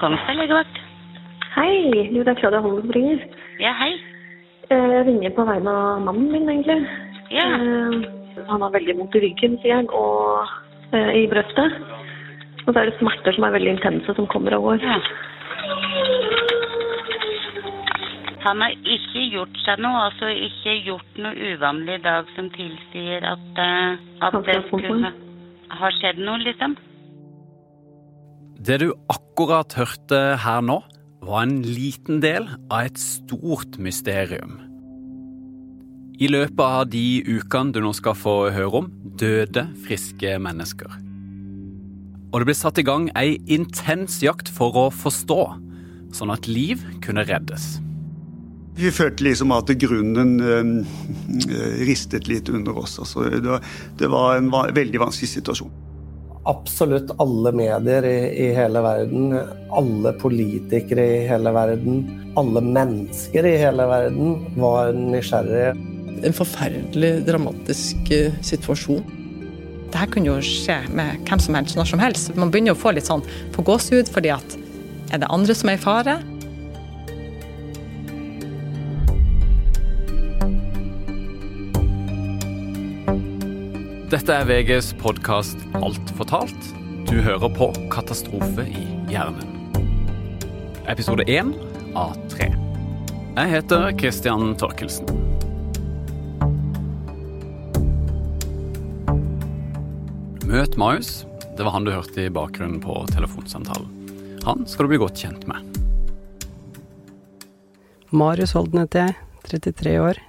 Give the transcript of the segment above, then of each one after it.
Kongsberg legevakt. Hei, du, det er Claudia Holm som ringer. Ja, hei. Eh, Jeg ringer på vegne av mannen min, egentlig. Ja. Eh, Han har veldig vondt i ryggen, sier han, og eh, i brøstet. Og så er det smerter som er veldig intense, som kommer og går. ja. Han har ikke gjort seg noe, altså ikke gjort noe uvanlig i dag som tilsier at, at det skulle ha skjedd noe, liksom. Det du akkurat hørte her nå, var en liten del av et stort mysterium. I løpet av de ukene du nå skal få høre om, døde friske mennesker. Og det ble satt i gang ei intens jakt for å forstå, sånn at liv kunne reddes. Vi følte liksom at grunnen eh, ristet litt under oss. Altså, det var en veldig vanskelig situasjon. Absolutt alle medier i, i hele verden, alle politikere i hele verden, alle mennesker i hele verden var nysgjerrige. En forferdelig dramatisk eh, situasjon. Det her kunne jo skje med hvem som helst når som helst. Man begynner å få litt sånn på gåsehud fordi at er det andre som er i fare? Dette er VGs podkast Alt fortalt. Du hører på Katastrofe i hjernen. Episode én av tre. Jeg heter Christian Torkelsen. Møt Marius. Det var han du hørte i bakgrunnen på telefonsamtalen. Han skal du bli godt kjent med. Marius Holden heter jeg, 33 år.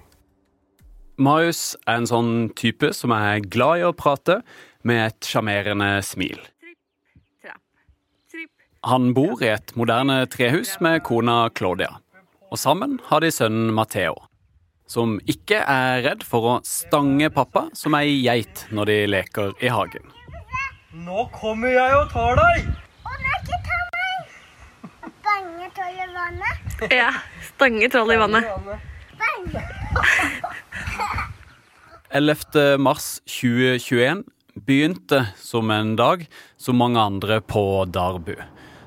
Marius er en sånn type som er glad i å prate, med et sjarmerende smil. Han bor i et moderne trehus med kona Claudia. Og sammen har de sønnen Matheo, som ikke er redd for å stange pappa som ei geit når de leker i hagen. Nå kommer jeg og tar deg! Å nei, ikke ta meg! Bange troll i vannet. Ja. Stange troll i vannet. Bange. 11. mars 2021 begynte som en dag som mange andre på Darbu,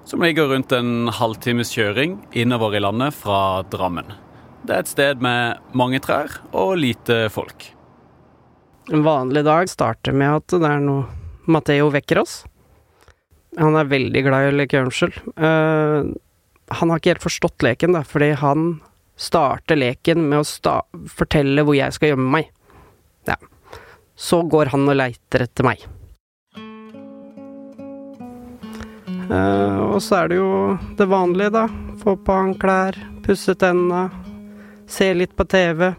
som ligger rundt en halvtimes kjøring innover i landet fra Drammen. Det er et sted med mange trær og lite folk. En vanlig dag starter med at det er noe Matheo vekker oss. Han er veldig glad i å leke gjemsel. Uh, han har ikke helt forstått leken, da, fordi han starter leken med å sta fortelle hvor jeg skal gjemme meg. Ja. Så går han og leiter etter meg. Uh, og så er det jo det vanlige, da. Få på han klær, pusse tenna, se litt på TV.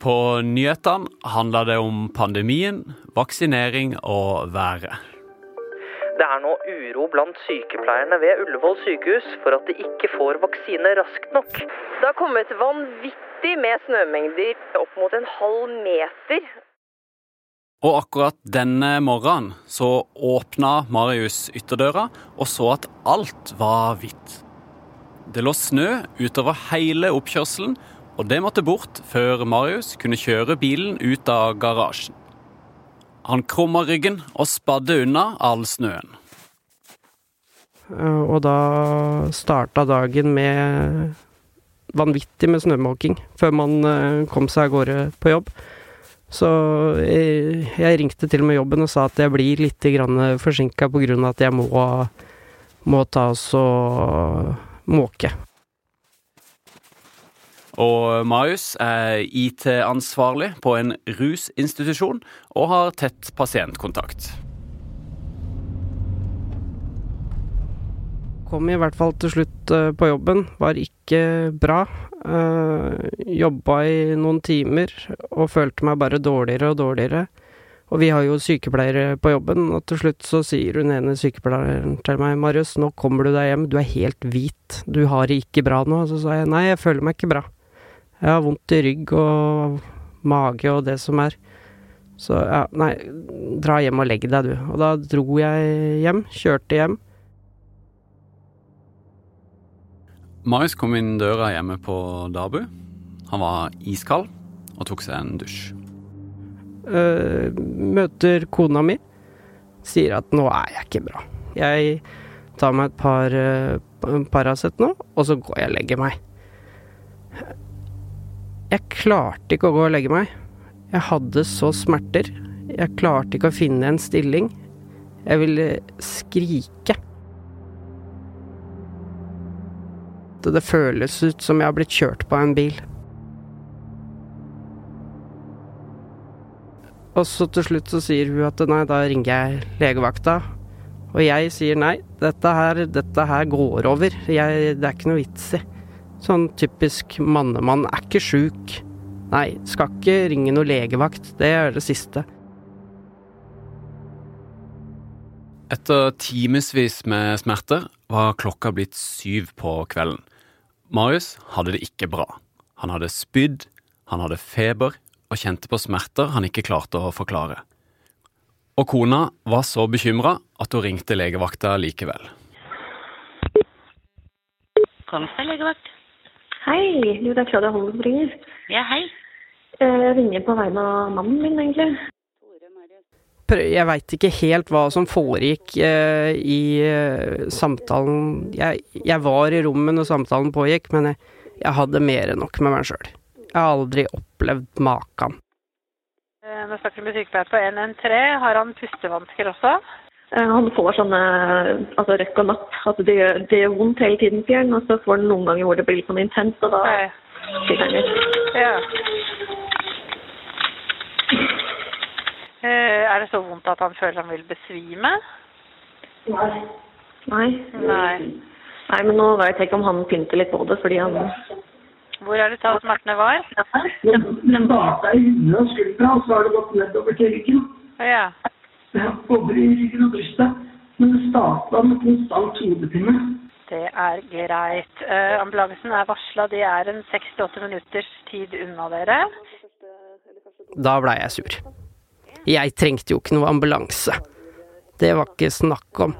På nyhetene handler det om pandemien, vaksinering og været. Det er nå uro blant sykepleierne ved Ullevål sykehus for at de ikke får vaksine raskt nok. Det har kommet vanvittig med snømengder, opp mot en halv meter. Og akkurat denne morgenen så åpna Marius ytterdøra og så at alt var hvitt. Det lå snø utover hele oppkjørselen, og det måtte bort før Marius kunne kjøre bilen ut av garasjen. Han krumma ryggen og spadde unna all snøen. Eh, Og da starta dagen med vanvittig med snømåking før man eh, kom seg av gårde på jobb. Så jeg, jeg ringte til og med jobben og sa at jeg blir litt forsinka pga. at jeg må, må ta oss og måke. Og Marius er IT-ansvarlig på en rusinstitusjon og har tett pasientkontakt. Kom i hvert fall til slutt eh, på jobben. Var ikke bra. Uh, jobba i noen timer og følte meg bare dårligere og dårligere. Og vi har jo sykepleiere på jobben, og til slutt så sier hun ene sykepleieren til meg, Marius, nå kommer du deg hjem, du er helt hvit, du har det ikke bra nå. Så sa jeg nei, jeg føler meg ikke bra. Jeg har vondt i rygg og mage og det som er. Så ja, nei, dra hjem og legg deg, du. Og da dro jeg hjem, kjørte hjem. Marius kom inn døra hjemme på Dabu. Han var iskald og tok seg en dusj. Uh, møter kona mi. Sier at nå er jeg ikke bra. Jeg tar meg et par uh, Paracet nå, og så går jeg og legger meg. Jeg klarte ikke å gå og legge meg. Jeg hadde så smerter. Jeg klarte ikke å finne en stilling. Jeg ville skrike. Det føles ut som jeg har blitt kjørt på en bil. Og så til slutt så sier hun at nei, da ringer jeg legevakta. Og jeg sier nei, dette her, dette her går over. Jeg, det er ikke noe vits i. Sånn typisk mannemann er ikke sjuk. Nei, skal ikke ringe noe legevakt. Det er det siste. Etter timevis med smerter var klokka blitt syv på kvelden. Marius hadde det ikke bra. Han hadde spydd, han hadde feber og kjente på smerter han ikke klarte å forklare. Og kona var så bekymra at hun ringte legevakta likevel. Kom Kongsberg legevakt. Hei, du, det er Claudia Holm som ringer. Ja, hei. Jeg ringer på vegne av mannen min, egentlig. Jeg veit ikke helt hva som foregikk eh, i eh, samtalen jeg, jeg, var i rommet når samtalen pågikk, men jeg, jeg hadde mer enn nok med meg sjøl. Jeg har aldri opplevd maken. Eh, nå snakker vi med sykepleier på 113. Har han pustevansker også? Eh, han får sånne altså røkk og napp. Altså det, gjør, det gjør vondt hele tiden, sier han. Og så får han noen ganger hvor det blir litt sånn intenst, og da sliter han litt. Ja. Eh, er det så vondt at han føler han vil besvime? Nei. Nei. Nei. Nei, men nå vet jeg ikke om han pynter litt på det, fordi han Hvor er det sa smertene var? Den, den baka i huet og skuldra, og så har det gått nedover til ryggen. Ja. Både i ryggen og brystet. Men det starta med konstant hodepine. Det er greit. Uh, ambulansen er varsla. De er en 6-8 minutters tid unna dere. Da blei jeg sur. Jeg trengte jo ikke noe ambulanse. Det var ikke snakk om.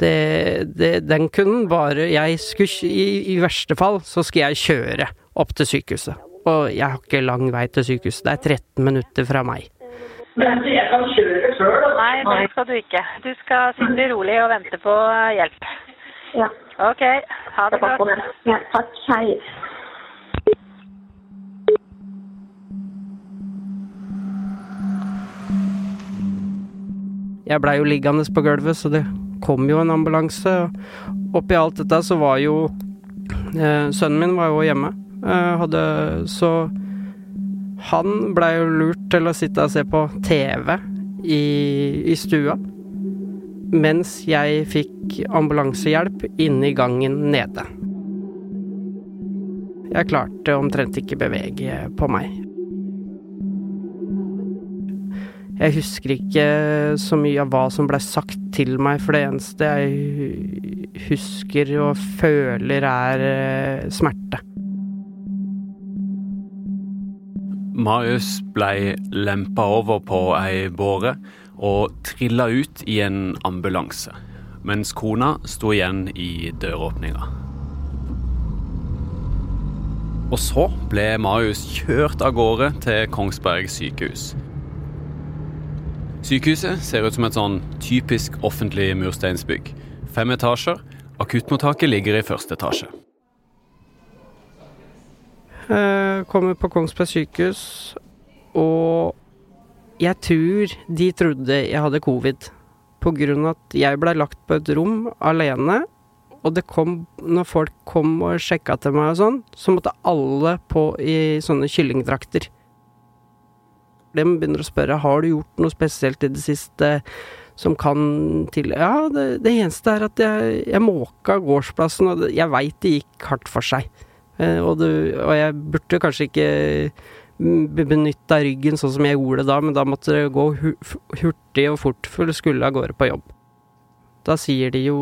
Det, det, den kunne bare Jeg skulle i, i verste fall så skal jeg kjøre opp til sykehuset. Og jeg har ikke lang vei til sykehuset. Det er 13 minutter fra meg. Men jeg kan kjøre sjøl. Nei, det skal du ikke. Du skal sitte rolig og vente på eh, hjelp. Ja. Ok, ha det godt. Ja, takk. Hei. Jeg blei jo liggende på gulvet, så det kom jo en ambulanse. Oppi alt dette så var jo eh, Sønnen min var jo hjemme. Eh, hadde Så han blei jo lurt til å sitte og se på TV i, i stua. Mens jeg fikk ambulansehjelp inne i gangen nede. Jeg klarte omtrent ikke bevege på meg. Jeg husker ikke så mye av hva som blei sagt til meg, for det eneste jeg husker og føler, er eh, smerte. Marius ble lempa over på ei båre og trilla ut i en ambulanse, mens kona sto igjen i døråpninga. Og så ble Marius kjørt av gårde til Kongsberg sykehus. Sykehuset ser ut som et sånn typisk offentlig mursteinsbygg. Fem etasjer. Akuttmottaket ligger i første etasje. Jeg kommer på Kongsberg sykehus, og jeg tror de trodde jeg hadde covid. På grunn av at jeg blei lagt på et rom alene, og det kom Når folk kom og sjekka til meg og sånn, så måtte alle på i sånne kyllingdrakter. De begynner å spørre har du gjort noe spesielt i det siste som kan til Ja, det, det eneste er at jeg, jeg måka gårdsplassen, og jeg veit det gikk hardt for seg. Eh, og, du, og jeg burde kanskje ikke benytta ryggen sånn som jeg gjorde da, men da måtte det gå hurtig og fort, for du skulle av gårde på jobb. Da sier de jo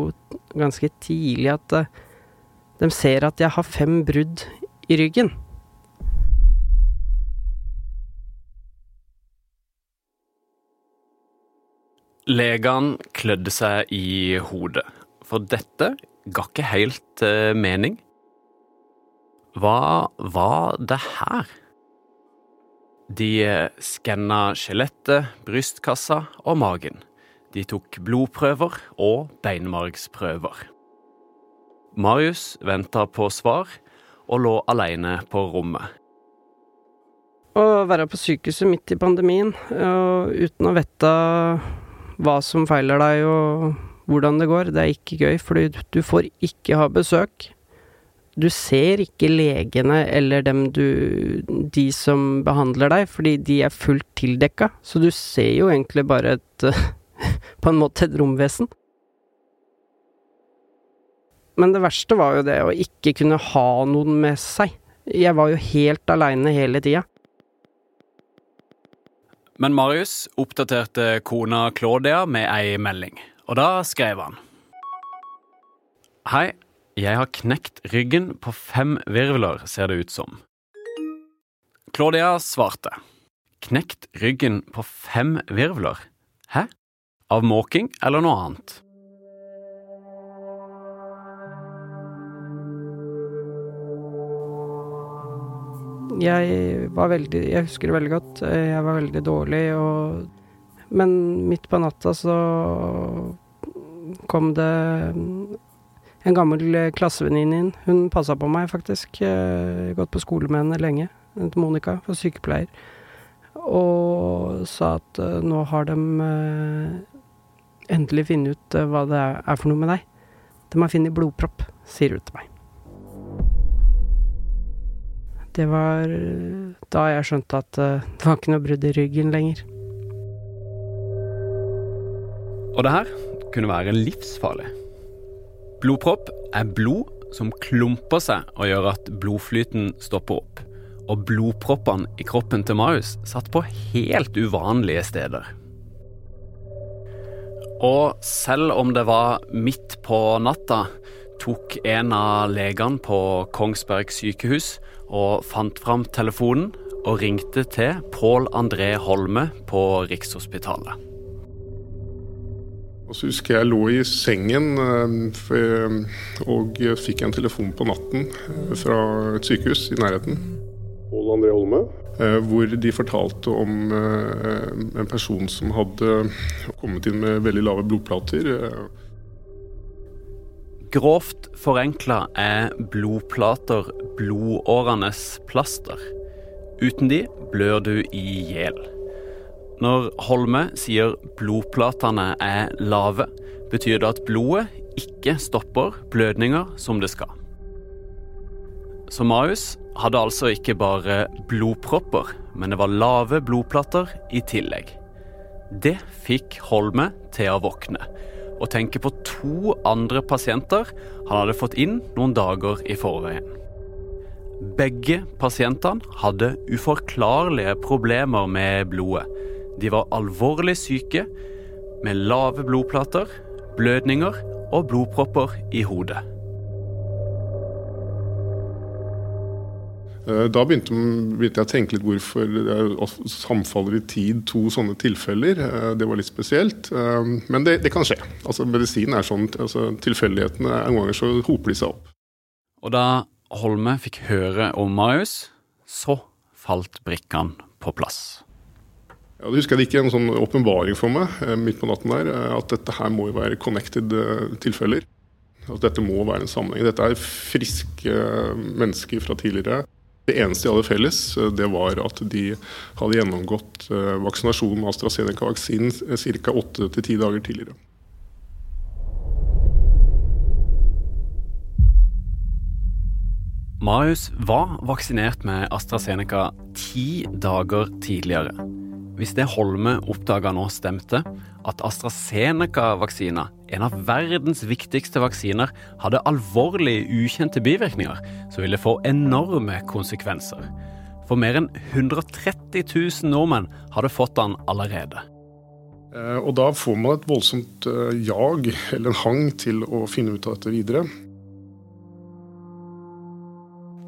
ganske tidlig at uh, de ser at jeg har fem brudd i ryggen. Legene klødde seg i hodet, for dette ga ikke helt uh, mening. Hva var det her? De skanna skjelettet, brystkassa og magen. De tok blodprøver og beinmargsprøver. Marius venta på svar og lå alene på rommet. Å være på sykehuset midt i pandemien og uten å vite hva som feiler deg og hvordan det går, det er ikke gøy, fordi du får ikke ha besøk. Du ser ikke legene eller dem du De som behandler deg, fordi de er fullt tildekka, så du ser jo egentlig bare et På en måte et romvesen. Men det verste var jo det å ikke kunne ha noen med seg. Jeg var jo helt aleine hele tida. Men Marius oppdaterte kona Claudia med ei melding, og da skrev han. Hei, jeg har knekt ryggen på fem virvler, ser det ut som. Claudia svarte. Knekt ryggen på fem virvler? Hæ? Av måking eller noe annet? Jeg var veldig Jeg husker det veldig godt. Jeg var veldig dårlig og Men midt på natta så kom det en gammel klassevenninne inn. Hun passa på meg, faktisk. Jeg har gått på skole med henne lenge. Monica, for sykepleier. Og sa at uh, nå har de endelig funnet ut hva det er for noe med deg. De har funnet blodpropp, sier hun til meg. Det var da jeg skjønte at det var ikke noe brudd i ryggen lenger. Og det her kunne være livsfarlig. Blodpropp er blod som klumper seg og gjør at blodflyten stopper opp. Og blodproppene i kroppen til Marius satt på helt uvanlige steder. Og selv om det var midt på natta, tok en av legene på Kongsberg sykehus og fant fram telefonen og ringte til Pål André Holme på Rikshospitalet. Og så husker jeg lå i sengen og fikk en telefon på natten fra et sykehus i nærheten. Pål André Holme. Hvor de fortalte om en person som hadde kommet inn med veldig lave blodplater. Grovt forenkla er blodplater blodårenes plaster. Uten de blør du i hjel. Når Holme sier blodplatene er lave, betyr det at blodet ikke stopper blødninger som det skal. Så Marius hadde altså ikke bare blodpropper, men det var lave blodplater i tillegg. Det fikk Holme til å våkne og tenke på to andre pasienter han hadde fått inn noen dager i forveien. Begge pasientene hadde uforklarlige problemer med blodet. De var alvorlig syke, med lave blodplater, blødninger og blodpropper i hodet. Da begynte, jeg å tenke litt hvorfor det samfaller i tid to sånne tilfeller. Det var litt spesielt. Men det, det kan skje. Altså, medisin er sånn, altså, Tilfeldighetene en ganger så hoper de seg opp. Og da Holme fikk høre om Marius, så falt brikkene på plass. Ja, det husker jeg det gikk en sånn åpenbaring for meg midt på natten der, at dette her må jo være connected tilfeller. At dette må være en sammenheng. Dette er friske mennesker fra tidligere. Det eneste de hadde felles, det var at de hadde gjennomgått vaksinasjon med AstraZeneca-vaksinen ca. 8-10 dager tidligere. Marius var vaksinert med AstraZeneca ti dager tidligere. Hvis det Holme oppdaga nå stemte, at AstraZeneca-vaksina, en av verdens viktigste vaksiner, hadde alvorlige ukjente bivirkninger, så ville det få enorme konsekvenser. For mer enn 130 000 nordmenn hadde fått den allerede. Og da får man et voldsomt jag, eller en hang, til å finne ut av dette videre.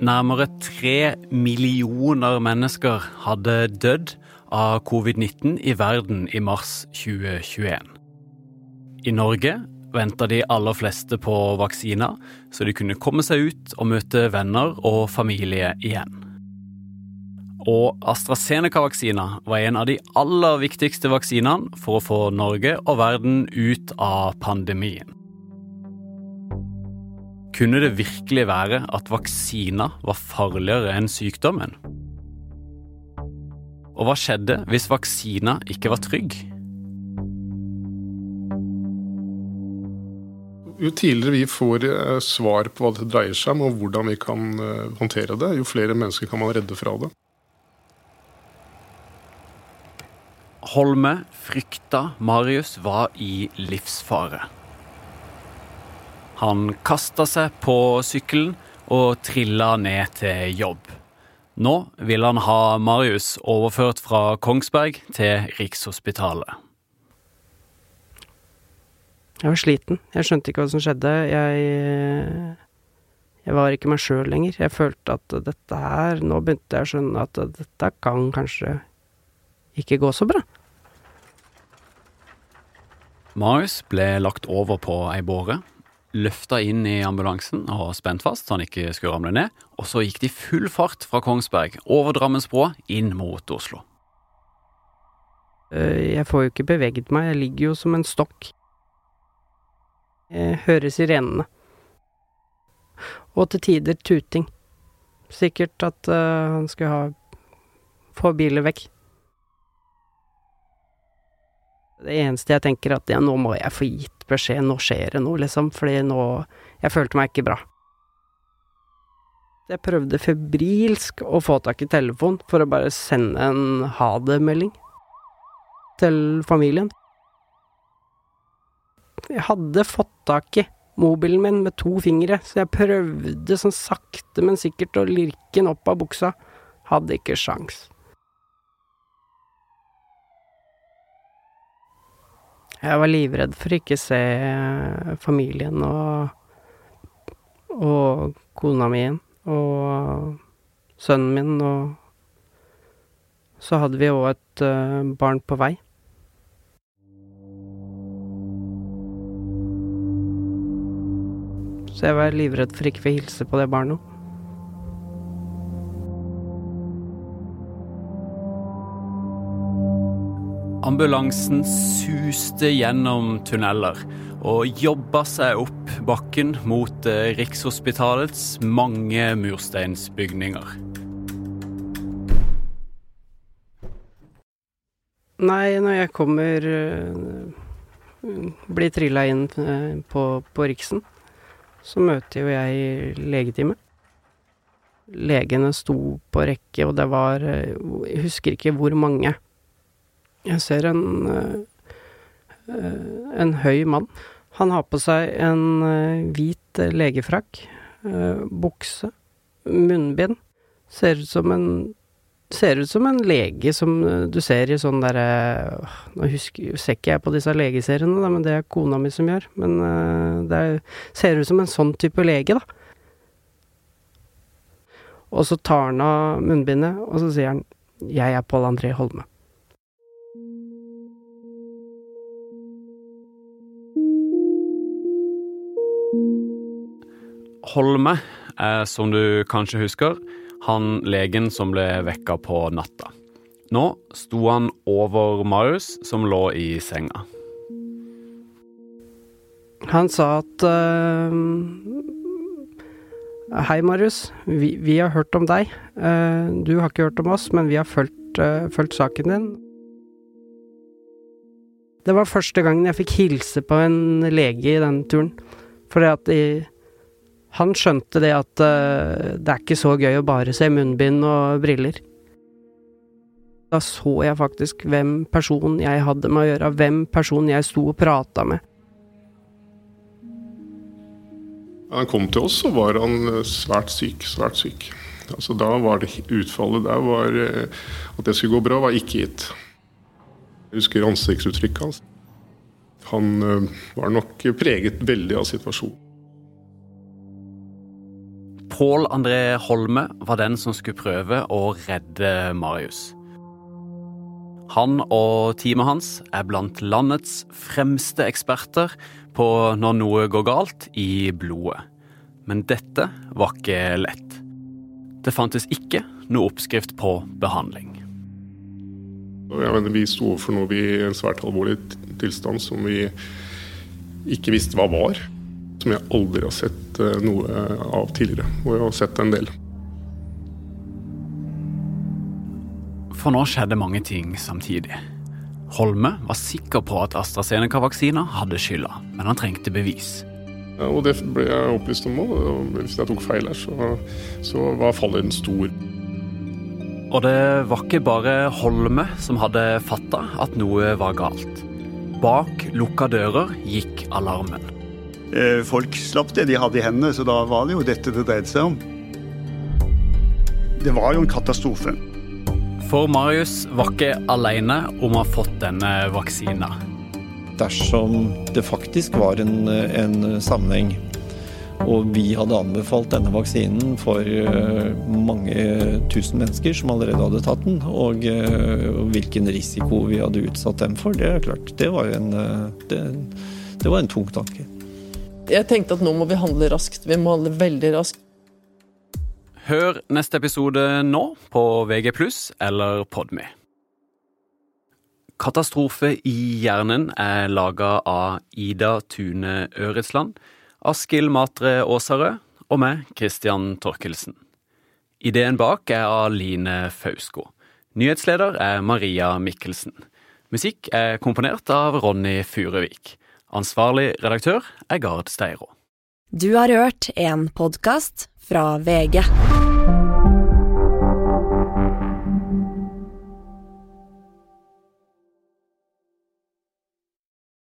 Nærmere tre millioner mennesker hadde dødd av covid-19 i verden i mars 2021. I Norge venta de aller fleste på vaksiner, så de kunne komme seg ut og møte venner og familie igjen. Og AstraZeneca-vaksina var en av de aller viktigste vaksinene for å få Norge og verden ut av pandemien. Kunne det virkelig være at vaksina var farligere enn sykdommen? Og hva skjedde hvis vaksina ikke var trygg? Jo tidligere vi får eh, svar på hva det dreier seg om, og hvordan vi kan eh, håndtere det, jo flere mennesker kan man redde fra det. Holme frykta Marius var i livsfare. Han kasta seg på sykkelen og trilla ned til jobb. Nå vil han ha Marius overført fra Kongsberg til Rikshospitalet. Jeg var sliten. Jeg skjønte ikke hva som skjedde. Jeg, jeg var ikke meg sjøl lenger. Jeg følte at dette her Nå begynte jeg å skjønne at dette kan kanskje ikke gå så bra. Marius ble lagt over på ei båre, løfta inn i ambulansen og spent fast så han ikke skulle ramle ned, og så gikk de full fart fra Kongsberg over Drammensbrua inn mot Oslo. Eh, jeg får jo ikke beveget meg, jeg ligger jo som en stokk. Jeg hører sirenene. Og til tider tuting. Sikkert at uh, han skulle ha få biler vekk. Det eneste jeg tenker at ja, nå må jeg få gitt beskjed, nå skjer det noe, liksom, fordi nå Jeg følte meg ikke bra. Jeg prøvde febrilsk å få tak i telefon for å bare sende en ha det-melding til familien. Jeg hadde fått tak i mobilen min med to fingre, så jeg prøvde sånn sakte, men sikkert å lirke den opp av buksa. Hadde ikke sjans. Jeg var livredd for ikke se familien og og kona mi og sønnen min, og så hadde vi òg et uh, barn på vei. Så jeg var livredd for ikke å få hilse på det barnet. Ambulansen suste gjennom tunneler og jobba seg opp bakken mot eh, Rikshospitalets mange mursteinsbygninger. Nei, når jeg kommer eh, Blir trilla inn eh, på, på Riksen, så møter jo jeg legetime. Legene sto på rekke, og det var Jeg husker ikke hvor mange. Jeg ser en en høy mann. Han har på seg en hvit legefrakk, bukse, munnbind. Ser ut som en Ser ut som en lege som du ser i sånn derre Nå husker, ser ikke jeg på disse legeseriene, da, men det er kona mi som gjør. Men det er, ser ut som en sånn type lege, da. Og så tar han av munnbindet, og så sier han 'Jeg er Pål André Holme'. Holme er, som du kanskje husker, han legen som ble vekka på natta. Nå sto han over Marius, som lå i senga. Han sa at uh, Hei, Marius. Vi, vi, har hørt om deg. Uh, du har ikke hørt om oss, men vi har fulgt, uh, fulgt saken din. Det var første gangen jeg fikk hilse på en lege i den turen. Fordi at de han skjønte det at uh, det er ikke så gøy å bare se munnbind og briller. Da så jeg faktisk hvem person jeg hadde med å gjøre, hvem person jeg sto og prata med. Da han kom til oss, så var han svært syk, svært syk. Altså Da var det utfallet der var At det skulle gå bra, var ikke gitt. Jeg husker ansiktsuttrykket hans. Han var nok preget veldig av situasjonen. Pål André Holme var den som skulle prøve å redde Marius. Han og teamet hans er blant landets fremste eksperter på når noe går galt i blodet. Men dette var ikke lett. det fantes ikke noe oppskrift på behandling. Jeg mener, vi sto overfor noe i en svært alvorlig tilstand som vi ikke visste hva var. Som jeg aldri har sett eh, noe av tidligere, og jeg har sett en del. For nå skjedde mange ting samtidig. Holme var sikker på at AstraZeneca-vaksina hadde skylda, men han trengte bevis. Ja, og det ble jeg opplyst om òg. Hvis jeg tok feil her, så, så var fallhøyden stor. Og det var ikke bare Holme som hadde fatta at noe var galt. Bak lukka dører gikk alarmen. Eh, folk slapp det de hadde i hendene, så da var det jo dette det dreide seg om. Det var jo en katastrofe. For Marius var ikke alene om å ha fått denne vaksina. Dersom det faktisk var en, en sammenheng, og vi hadde anbefalt denne vaksinen for eh, mange tusen mennesker som allerede hadde tatt den, og, eh, og hvilken risiko vi hadde utsatt dem for, det er klart, det var en, det, det var en tung tanke. Jeg tenkte at nå må vi handle raskt. Vi må handle veldig raskt. Hør neste episode nå på VG+, eller Podme. Katastrofe i hjernen er laga av Ida Tune Øretsland, Askild Matre Aasarød og meg, Christian Torkelsen. Ideen bak er av Line Fausko. Nyhetsleder er Maria Mikkelsen. Musikk er komponert av Ronny Furuvik. Ansvarlig redaktør er Gard Steiro. Du har hørt en podkast fra VG.